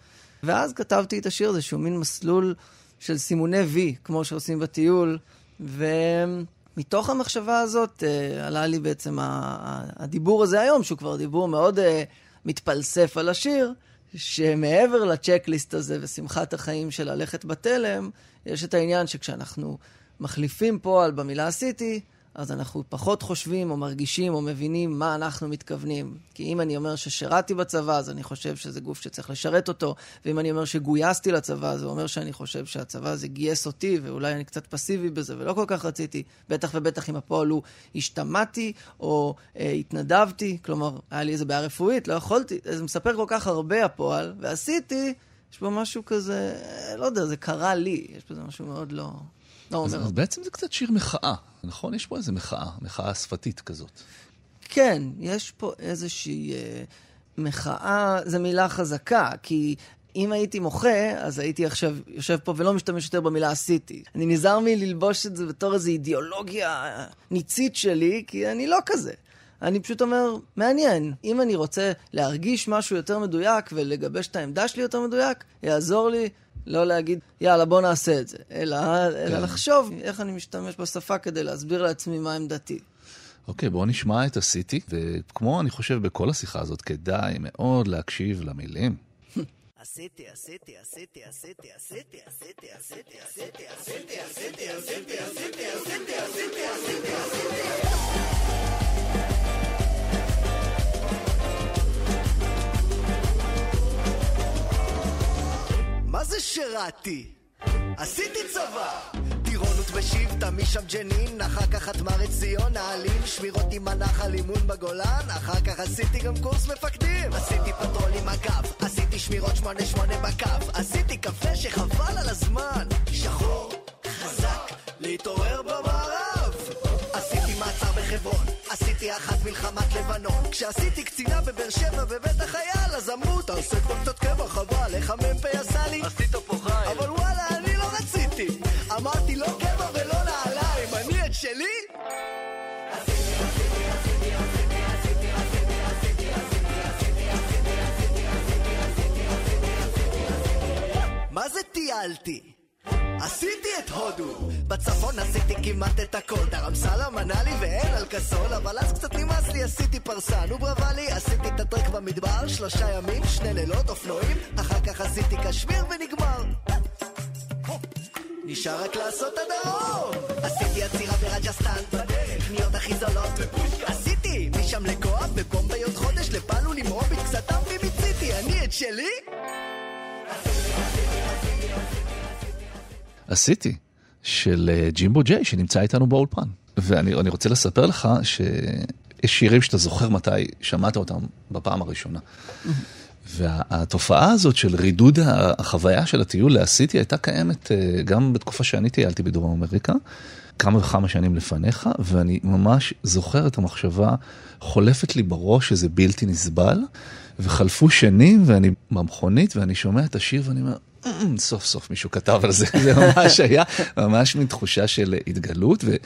ואז כתבתי את השיר הזה, שהוא מין מסלול של סימוני וי, כמו שעושים בטיול. ומתוך המחשבה הזאת uh, עלה לי בעצם הדיבור הזה היום, שהוא כבר דיבור מאוד uh, מתפלסף על השיר, שמעבר לצ'קליסט הזה ושמחת החיים של ללכת בתלם, יש את העניין שכשאנחנו מחליפים פועל במילה עשיתי, אז אנחנו פחות חושבים או מרגישים או מבינים מה אנחנו מתכוונים. כי אם אני אומר ששירתי בצבא, אז אני חושב שזה גוף שצריך לשרת אותו, ואם אני אומר שגויסתי לצבא, זה אומר שאני חושב שהצבא הזה גייס אותי, ואולי אני קצת פסיבי בזה ולא כל כך רציתי, בטח ובטח אם הפועל הוא השתמעתי או אה, התנדבתי, כלומר, היה לי איזה בעיה רפואית, לא יכולתי, זה מספר כל כך הרבה הפועל, ועשיתי, יש בו משהו כזה, אה, לא יודע, זה קרה לי, יש בזה משהו מאוד לא... לא אז. אז בעצם זה קצת שיר מחאה, נכון? יש פה איזה מחאה, מחאה שפתית כזאת. כן, יש פה איזושהי אה, מחאה, זו מילה חזקה, כי אם הייתי מוחה, אז הייתי עכשיו יושב פה ולא משתמש יותר במילה עשיתי. אני נזהר מללבוש את זה בתור איזו אידיאולוגיה ניצית שלי, כי אני לא כזה. אני פשוט אומר, מעניין, אם אני רוצה להרגיש משהו יותר מדויק ולגבש את העמדה שלי יותר מדויק, יעזור לי לא להגיד, יאללה, בוא נעשה את זה, אלא, אלא כן. לחשוב איך אני משתמש בשפה כדי להסביר לעצמי מה עמדתי. אוקיי, בואו נשמע את הסיטי, וכמו אני חושב בכל השיחה הזאת, כדאי מאוד להקשיב למילים. עשיתי, עשיתי, עשיתי, עשיתי, עשיתי, עשיתי, עשיתי, עשיתי, עשיתי, עשיתי, עשיתי, עשיתי, עשיתי, עשיתי, עשיתי, מה זה שירתי? עשיתי צבא! טירונות בשבטה, משם ג'נין, אחר כך חטמ"ר עציון, נעלים, שמירות עם הנחל, אימון בגולן, אחר כך עשיתי גם קורס מפקדים. עשיתי פטרול עם אגף, עשיתי שמירות שמונה שמונה בקו, עשיתי קפה שחבל על הזמן, שחור, חזק, להתעורר במערב. עשיתי מעצר בחברון, עשיתי אחת מלחמת לבנון, כשעשיתי קצינה בבאר שבע בבית החייל, אז אמרו, תעשה כבר קצת קבע, חבל, איך המ"פ עשה לי? עשית פה חי. אבל וואלה, אני לא רציתי. אמרתי, לא קבע ולא נעליים, אני את שלי? מה זה טיילתי? עשיתי את הודו! בצפון עשיתי כמעט את הכל, דרמסלה, מנאלי ואין על כסול, אבל אז קצת נמאס לי, עשיתי ברבה לי, עשיתי את הטרק במדבר, שלושה ימים, שני לילות, אופנועים, אחר כך עשיתי קשמיר ונגמר. נשאר רק לעשות הדרום! עשיתי עצירה ברג'סטן, קניות הכי זולות, עשיתי משם לגואה, בבומביי עוד חודש, לפעלו למרום, בקצתם ומיציתי, אני את שלי? עשיתי, של אה, ג'ימבו ג'יי, שנמצא איתנו באולפן. ואני אני רוצה לספר לך שיש שירים שאתה זוכר מתי שמעת אותם בפעם הראשונה. והתופעה הזאת של רידוד החוויה של הטיול לעשיתי הייתה קיימת אה, גם בתקופה שאני טיילתי בדרום אמריקה, כמה וכמה שנים לפניך, ואני ממש זוכר את המחשבה חולפת לי בראש שזה בלתי נסבל, וחלפו שנים ואני במכונית ואני שומע את השיר ואני אומר, "אמ, סוף סוף מישהו כתב על זה, זה ממש היה ממש מין תחושה של התגלות. ו...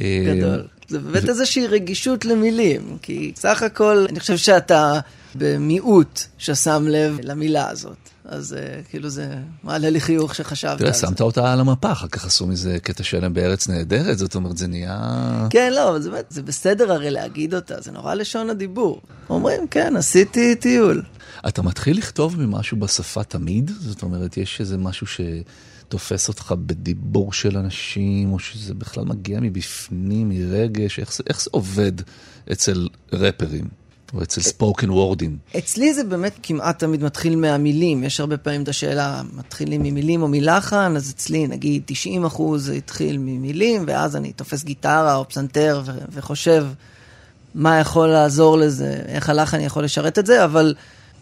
אה, גדול. זה באמת איזושהי רגישות למילים, כי סך הכל, אני חושב שאתה במיעוט ששם לב למילה הזאת. אז uh, כאילו זה מעלה לי חיוך שחשבת תראה, על זה. שמת אותה על המפה, אחר כך עשו מזה קטע שלם בארץ נהדרת, זאת אומרת, זה נהיה... כן, לא, זה זה בסדר הרי להגיד אותה, זה נורא לשון הדיבור. אומרים, כן, עשיתי טיול. אתה מתחיל לכתוב ממשהו בשפה תמיד? זאת אומרת, יש איזה משהו שתופס אותך בדיבור של אנשים, או שזה בכלל מגיע מבפנים, מרגש? איך זה, איך זה עובד אצל רפרים? או אצל ספוקן וורדים. אצלי זה באמת כמעט תמיד מתחיל מהמילים. יש הרבה פעמים את השאלה, מתחילים ממילים או מלחן, אז אצלי נגיד 90 אחוז התחיל ממילים, ואז אני תופס גיטרה או פסנתר ו- וחושב מה יכול לעזור לזה, איך הלחן יכול לשרת את זה, אבל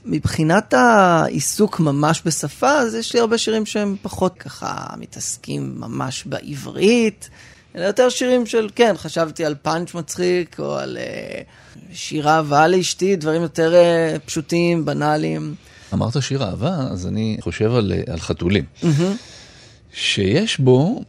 מבחינת העיסוק ממש בשפה, אז יש לי הרבה שירים שהם פחות ככה מתעסקים ממש בעברית, אלא יותר שירים של, כן, חשבתי על פאנץ' מצחיק, או על uh, שירה אהבה לאשתי, דברים יותר uh, פשוטים, בנאליים. אמרת שיר אהבה, אז אני חושב על, אה, על חתולים. שיש בו,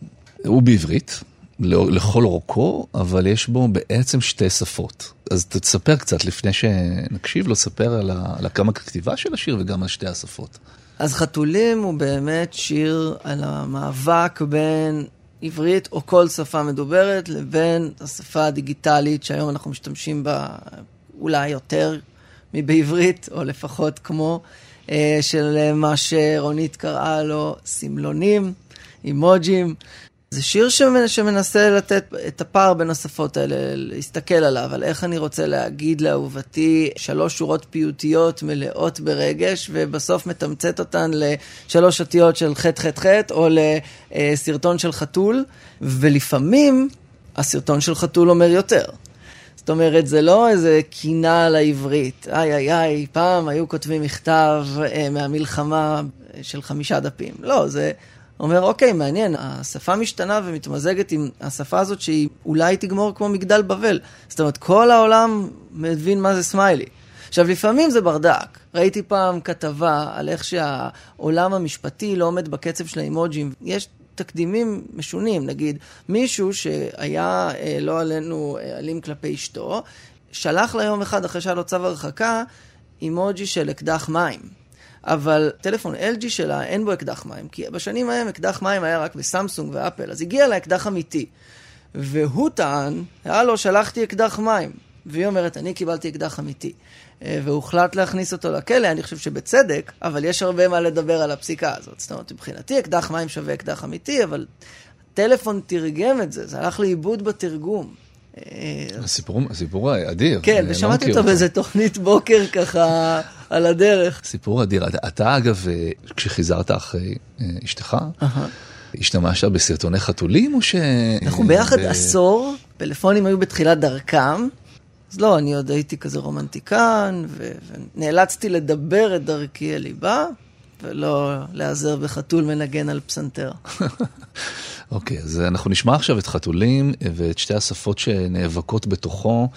הוא בעברית, לכל אורכו, אבל יש בו בעצם שתי שפות. אז תספר קצת, לפני שנקשיב לו, ספר על, ה, על גם הכתיבה של השיר וגם על שתי השפות. אז חתולים הוא באמת שיר על המאבק בין עברית או כל שפה מדוברת לבין השפה הדיגיטלית שהיום אנחנו משתמשים בה אולי יותר מבעברית, או לפחות כמו, אה, של מה שרונית קראה לו סמלונים, אימוג'ים. זה שיר שמנ- שמנסה לתת את הפער בין השפות האלה, להסתכל עליו, על איך אני רוצה להגיד לאהובתי שלוש שורות פיוטיות מלאות ברגש, ובסוף מתמצת אותן לשלוש אותיות של חטא חטא חטא, או לסרטון של חתול, ולפעמים הסרטון של חתול אומר יותר. זאת אומרת, זה לא איזה קינה על העברית. איי איי איי, פעם היו כותבים מכתב אה, מהמלחמה של חמישה דפים. לא, זה אומר, אוקיי, מעניין, השפה משתנה ומתמזגת עם השפה הזאת שהיא אולי תגמור כמו מגדל בבל. זאת אומרת, כל העולם מבין מה זה סמיילי. עכשיו, לפעמים זה ברדק. ראיתי פעם כתבה על איך שהעולם המשפטי לא עומד בקצב של האימוג'ים. יש תקדימים משונים, נגיד, מישהו שהיה, אה, לא עלינו, אה, אלים כלפי אשתו, שלח לה יום אחד אחרי שהיה לו צו הרחקה, אימוג'י של אקדח מים. אבל טלפון LG שלה אין בו אקדח מים, כי בשנים ההם אקדח מים היה רק בסמסונג ואפל, אז הגיע לה אקדח אמיתי. והוא טען, הלו, שלחתי אקדח מים. והיא אומרת, אני קיבלתי אקדח אמיתי. אה, והוחלט להכניס אותו לכלא, אני חושב שבצדק, אבל יש הרבה מה לדבר על הפסיקה הזאת. זאת אומרת, מבחינתי אקדח מים שווה אקדח אמיתי, אבל טלפון תרגם את זה, זה הלך לאיבוד בתרגום. אה, הסיפור, הסיפור אדיר. כן, לא ושמעתי אותו באיזה תוכנית בוקר ככה על הדרך. סיפור אדיר. אתה, אגב, אה, כשחיזרת אחרי אה, אשתך, השתמשת בסרטוני חתולים או ש... אנחנו ביחד עשור, פלאפונים היו בתחילת דרכם, אז לא, אני עוד הייתי כזה רומנטיקן, ו- ונאלצתי לדבר את דרכי אל ליבה, ולא להיעזר בחתול מנגן על פסנתר. אוקיי, אז אנחנו נשמע עכשיו את חתולים ואת שתי השפות שנאבקות בתוכו,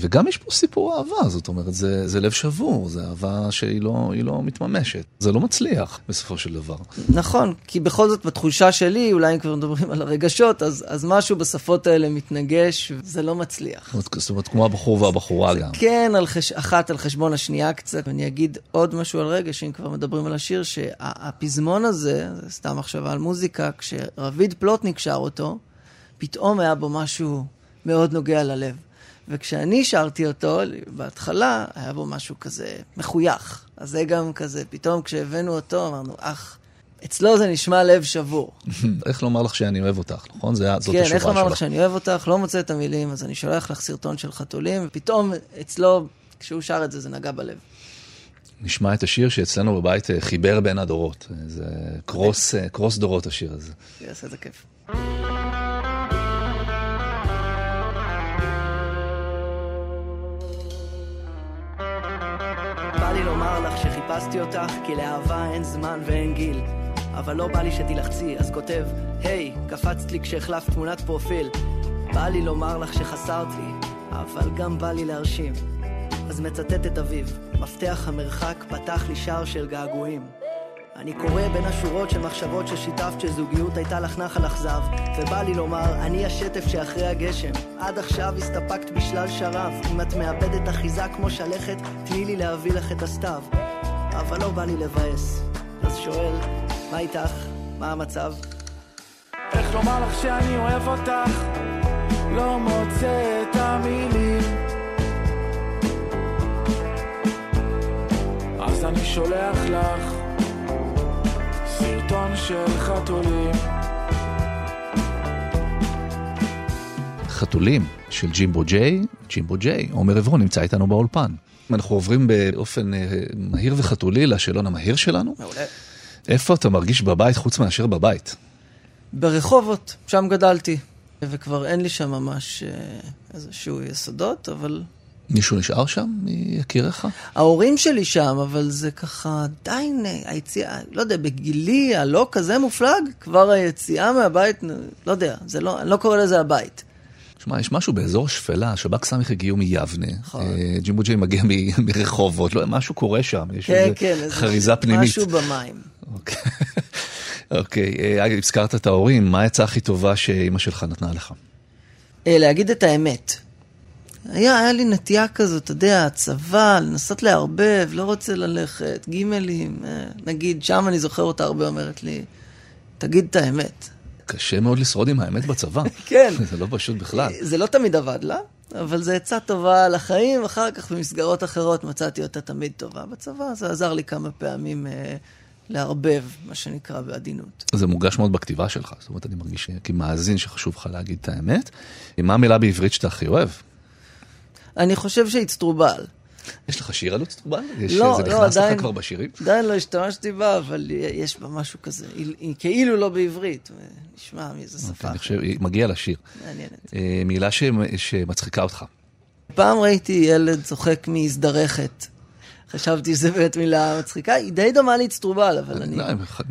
וגם יש פה סיפור אהבה, זאת אומרת, זה, זה לב שבור, זה אהבה שהיא לא, לא מתממשת. זה לא מצליח בסופו של דבר. נכון, כי בכל זאת בתחושה שלי, אולי אם כבר מדברים על הרגשות, אז, אז משהו בשפות האלה מתנגש, וזה לא מצליח. זאת אומרת, כמו הבחור והבחורה גם. כן, על חש... אחת על חשבון השנייה קצת. ואני אגיד עוד משהו על רגש, אם כבר מדברים על השיר, שהפזמון הזה, זה סתם מחשבה על מוזיקה, כשרביד פלוטניק שר אותו, פתאום היה בו משהו מאוד נוגע ללב. וכשאני שרתי אותו, בהתחלה, היה בו משהו כזה מחוייך. אז זה גם כזה, פתאום כשהבאנו אותו, אמרנו, אך, אצלו זה נשמע לב שבור. איך לומר לך שאני אוהב אותך, נכון? זה, זאת כן, השורה איך לומר לך שלך. שאני אוהב אותך, לא מוצא את המילים, אז אני שולח לך סרטון של חתולים, ופתאום אצלו, כשהוא שר את זה, זה נגע בלב. נשמע את השיר שאצלנו בבית אה, חיבר בין הדורות. אה, זה קרוס, אה, קרוס דורות השיר הזה. זה יעשה את זה כיף. לך שחיפשתי אותך, כי לאהבה אין זמן ואין גיל. אבל לא בא לי שתילחצי, אז כותב, היי, קפצת לי כשהחלפת תמונת פרופיל. בא לי לומר לך שחסרת לי, אבל גם בא לי להרשים. אז מצטט את אביב, מפתח המרחק פתח לי שער של געגועים. אני קורא בין השורות של מחשבות ששיתפת שזוגיות הייתה לך נחל אכזב ובא לי לומר, אני השטף שאחרי הגשם עד עכשיו הסתפקת בשלל שרב אם את מאבדת אחיזה כמו שלכת, תני לי להביא לך את הסתיו אבל לא בא לי לבאס אז שואל, מה איתך? מה המצב? איך לומר לך שאני אוהב אותך? לא מוצא את המילים אז אני שולח לך סרטון של חתולים חתולים של ג'ימבו ג'יי, ג'ימבו ג'יי, עומר עברון נמצא איתנו באולפן. אנחנו עוברים באופן אה, מהיר וחתולי לשאלון המהיר שלנו. מעולה. איפה אתה מרגיש בבית חוץ מאשר בבית? ברחובות, שם גדלתי, וכבר אין לי שם ממש אה, איזשהו יסודות, אבל מישהו נשאר שם מיקיריך? ההורים שלי שם, אבל זה ככה עדיין אה, היציאה, לא יודע, בגילי הלא כזה מופלג, כבר היציאה מהבית, לא יודע, זה לא, אני לא קורא לזה הבית. שמע, יש משהו באזור השפלה, שב"כ סמך הגיעו מיבנה, נכון. אה, ג'ימבו ג'יי מגיע מרחובות, לא, משהו קורה שם, יש כן, איזה כן, איזה חריזה פנימית. משהו במים. אוקיי. אוקיי, אה, אגב, הזכרת את ההורים, מה העצה הכי טובה שאימא שלך נתנה לך? אה, להגיד את האמת. היה, היה לי נטייה כזאת, אתה יודע, צבא, לנסות לערבב, לא רוצה ללכת, גימלים, אה, נגיד, שם אני זוכר אותה הרבה אומרת לי, תגיד את האמת. קשה מאוד לשרוד עם האמת בצבא. כן. זה לא פשוט בכלל. זה לא תמיד עבד לה, אבל זו עצה טובה לחיים, אחר כך במסגרות אחרות מצאתי אותה תמיד טובה. בצבא זה עזר לי כמה פעמים אה, לערבב, מה שנקרא, בעדינות. זה מורגש מאוד בכתיבה שלך, זאת אומרת, אני מרגיש כמאזין שחשוב לך להגיד את האמת. מה המילה בעברית שאתה הכי אוהב? אני חושב שהצטרובל. יש לך שיר על אוצטרובל? יש- לא, זה לא, נכנס לך עדיין- כבר בשירים? עדיין לא השתמשתי בה, אבל יש בה משהו כזה, היא, היא כאילו לא בעברית, נשמע מאיזה שפה. אוקיי, אני חושב, היא מגיעה לשיר. מעניינת. אה, מילה ש- שמצחיקה אותך. פעם ראיתי ילד צוחק מהזדרכת. חשבתי שזה באמת מילה מצחיקה, היא די דומה להצטרובל, אבל אני, לא,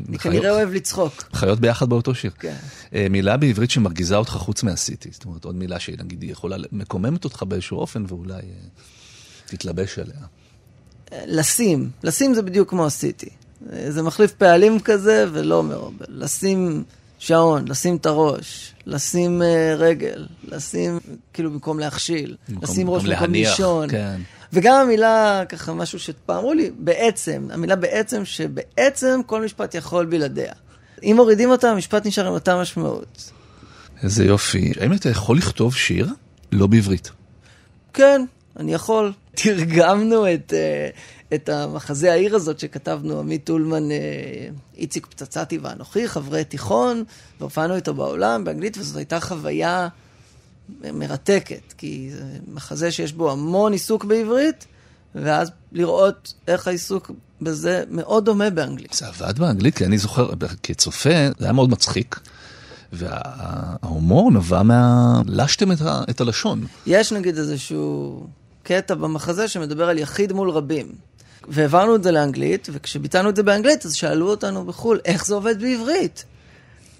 אני כנראה אוהב לצחוק. חיות ביחד באותו שיר. כן. אה, מילה בעברית שמרגיזה אותך חוץ מהסיטי. זאת אומרת, עוד מילה שנגיד היא יכולה, מקוממת אותך באיזשהו אופן ואולי אה, תתלבש עליה. לשים, לשים זה בדיוק כמו עשיתי. זה מחליף פעלים כזה ולא מרובה. לשים שעון, לשים את הראש, לשים אה, רגל, לשים, כאילו במקום להכשיל, במקום- לשים ראש במקום במקום להניח, לישון. כן. וגם המילה, ככה משהו שפעם אמרו לי, בעצם, המילה בעצם, שבעצם כל משפט יכול בלעדיה. אם מורידים אותה, המשפט נשאר עם אותה משמעות. איזה יופי. האם אתה יכול לכתוב שיר לא בעברית? כן, אני יכול. תרגמנו את, אה, את המחזה העיר הזאת שכתבנו, עמית אולמן, אה, איציק פצצתי ואנוכי, חברי תיכון, והופענו איתו בעולם באנגלית, וזאת הייתה חוויה מרתקת, כי זה מחזה שיש בו המון עיסוק בעברית, ואז לראות איך העיסוק בזה מאוד דומה באנגלית. זה עבד באנגלית, כי אני זוכר, כצופה, זה היה מאוד מצחיק. וההומור נבע מה... לשתם את, ה... את הלשון. יש נגיד איזשהו קטע במחזה שמדבר על יחיד מול רבים. והעברנו את זה לאנגלית, וכשביצענו את זה באנגלית, אז שאלו אותנו בחו"ל, איך זה עובד בעברית?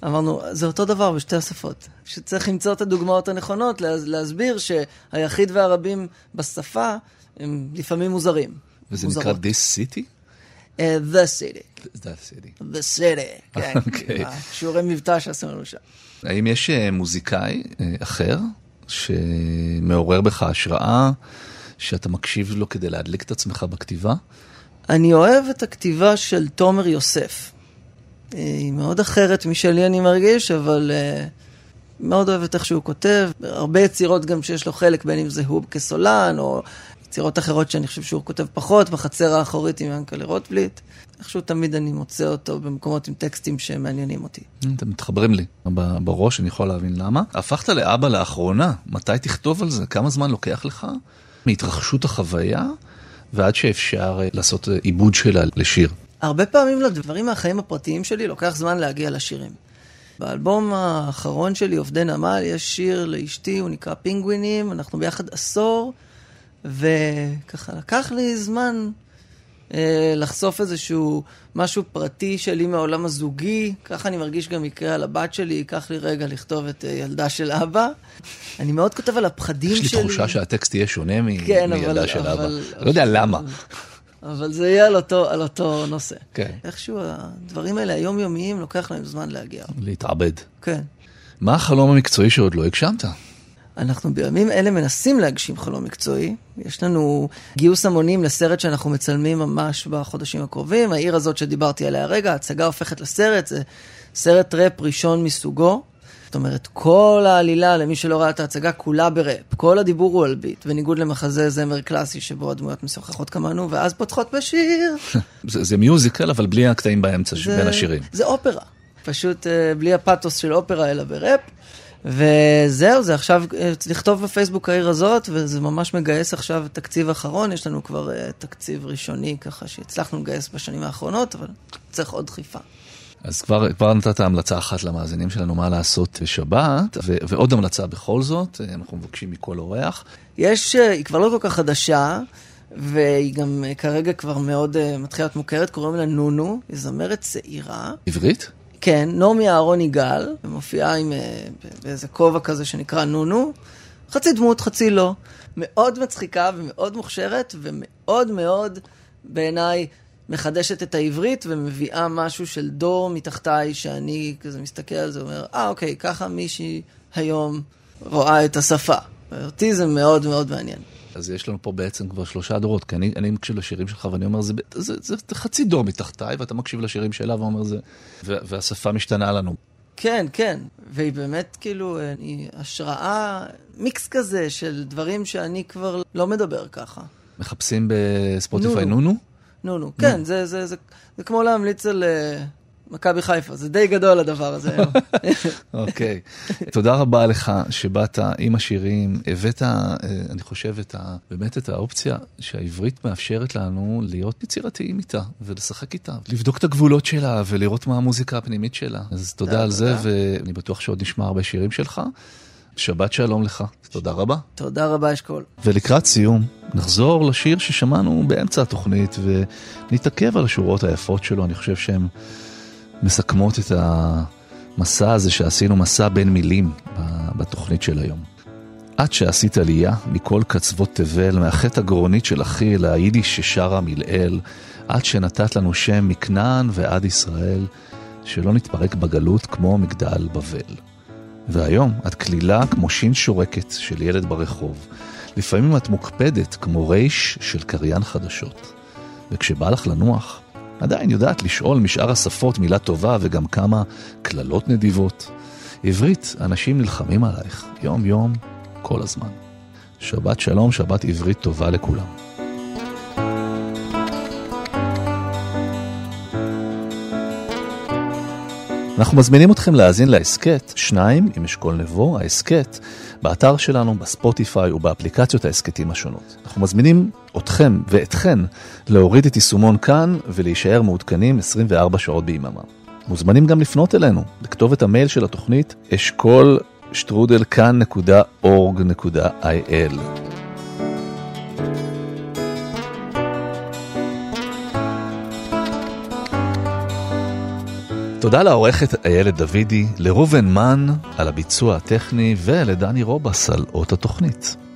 אמרנו, זה אותו דבר בשתי השפות. שצריך למצוא את הדוגמאות הנכונות, לה, להסביר שהיחיד והרבים בשפה הם לפעמים מוזרים. וזה מוזרות. נקרא This City? Uh, the city. That City. The city, כן. אוקיי. שיעורי מבטא שעשינו לנו שם. האם יש אה, מוזיקאי אה, אחר שמעורר בך השראה, שאתה מקשיב לו כדי להדליק את עצמך בכתיבה? אני אוהב את הכתיבה של תומר יוסף. אה, היא מאוד אחרת משלי אני מרגיש, אבל אה, מאוד אוהבת איך שהוא כותב. הרבה יצירות גם שיש לו חלק, בין אם זה הוא כסולן, או יצירות אחרות שאני חושב שהוא כותב פחות, בחצר האחורית עם ינקלה רוטבליט. איכשהו תמיד אני מוצא אותו במקומות עם טקסטים שמעניינים אותי. אתם מתחברים לי בראש, אני יכול להבין למה. הפכת לאבא לאחרונה, מתי תכתוב על זה? כמה זמן לוקח לך מהתרחשות החוויה ועד שאפשר אה, לעשות אה, עיבוד שלה לשיר? הרבה פעמים לדברים מהחיים הפרטיים שלי לוקח זמן להגיע לשירים. באלבום האחרון שלי, עובדי נמל, יש שיר לאשתי, הוא נקרא פינגווינים, אנחנו ביחד עשור, וככה לקח לי זמן אה, לחשוף איזשהו משהו פרטי שלי מהעולם הזוגי, ככה אני מרגיש גם יקרה על הבת שלי, ייקח לי רגע לכתוב את אה, ילדה של אבא. אני מאוד כותב על הפחדים יש לי שלי. תחושה שהטקסט יהיה שונה מ- כן, מילדה אבל- של אבא. אבל- לא יודע למה. אבל זה יהיה על אותו, על אותו נושא. כן. איכשהו הדברים האלה היומיומיים, לוקח להם זמן להגיע. להתעבד. כן. מה החלום המקצועי שעוד לא הגשמת? אנחנו בימים אלה מנסים להגשים חלום מקצועי. יש לנו גיוס המונים לסרט שאנחנו מצלמים ממש בחודשים הקרובים. העיר הזאת שדיברתי עליה הרגע, ההצגה הופכת לסרט, זה סרט ראפ ראשון מסוגו. זאת אומרת, כל העלילה, למי שלא ראה את ההצגה, כולה בראפ. כל הדיבור הוא על ביט, בניגוד למחזה זמר קלאסי שבו הדמויות משוחחות כמונו, ואז פותחות בשיר. זה, זה מיוזיקל, אבל בלי הקטעים באמצע זה- בין השירים. זה אופרה. פשוט אה, בלי הפאתוס של אופרה, אלא בראפ. וזהו, זה עכשיו אה, לכתוב בפייסבוק העיר הזאת, וזה ממש מגייס עכשיו תקציב אחרון, יש לנו כבר אה, תקציב ראשוני ככה שהצלחנו לגייס בשנים האחרונות, אבל צריך עוד דחיפה. אז כבר, כבר נתת המלצה אחת למאזינים שלנו מה לעשות בשבת, ו- ועוד המלצה בכל זאת, אה, אנחנו מבקשים מכל אורח. יש, היא כבר לא כל כך חדשה, והיא גם כרגע כבר מאוד אה, מתחילה להיות מוכרת, קוראים לה נונו, היא זמרת צעירה. עברית? כן, נעמי אהרון יגאל, ומופיעה עם אה, באיזה כובע כזה שנקרא נונו, חצי דמות, חצי לא. מאוד מצחיקה ומאוד מוכשרת, ומאוד מאוד, בעיניי, מחדשת את העברית ומביאה משהו של דור מתחתיי, שאני כזה מסתכל על זה ואומר, אה, אוקיי, ככה מישהי היום רואה את השפה. אותי זה מאוד מאוד מעניין. אז יש לנו פה בעצם כבר שלושה דורות, כי אני, אני מקשיב לשירים שלך ואני אומר, זה, זה, זה, זה חצי דור מתחתיי, ואתה מקשיב לשירים שלה ואומר, זה... ו- והשפה משתנה לנו. כן, כן, והיא באמת כאילו, היא השראה, מיקס כזה של דברים שאני כבר לא מדבר ככה. מחפשים בספוטיפיי נונו. נונו? נו, נו, כן, זה, זה, זה, זה כמו להמליץ על אה, מכבי חיפה, זה די גדול הדבר הזה היום. אוקיי. תודה רבה לך שבאת עם השירים, הבאת, אה, אני חושב, את ה, באמת את האופציה שהעברית מאפשרת לנו להיות יצירתיים איתה ולשחק איתה, לבדוק את הגבולות שלה ולראות מה המוזיקה הפנימית שלה. אז תודה על זה. ואני בטוח שעוד נשמע הרבה שירים שלך. שבת שלום לך, תודה רבה. תודה רבה, אשכול. ולקראת סיום, נחזור לשיר ששמענו באמצע התוכנית ונתעכב על השורות היפות שלו, אני חושב שהן מסכמות את המסע הזה שעשינו, מסע בין מילים בתוכנית של היום. עד שעשית עלייה מכל קצוות תבל, מהחטא הגרונית של אחי ליידיש ששרה מלעיל, עד שנתת לנו שם מכנען ועד ישראל, שלא נתפרק בגלות כמו מגדל בבל. והיום את כלילה כמו שין שורקת של ילד ברחוב. לפעמים את מוקפדת כמו רייש של קריין חדשות. וכשבא לך לנוח, עדיין יודעת לשאול משאר השפות מילה טובה וגם כמה קללות נדיבות. עברית, אנשים נלחמים עלייך, יום-יום, כל הזמן. שבת שלום, שבת עברית טובה לכולם. אנחנו מזמינים אתכם להאזין להסכת, שניים עם אשכול נבו, ההסכת, באתר שלנו, בספוטיפיי ובאפליקציות ההסכתים השונות. אנחנו מזמינים אתכם ואתכן להוריד את יישומון כאן ולהישאר מעודכנים 24 שעות ביממה. מוזמנים גם לפנות אלינו, לכתובת המייל של התוכנית אשכול שטרודל כאן.org.il. תודה לעורכת איילת דוידי, לראובן מן על הביצוע הטכני ולדני רובס על אות התוכנית.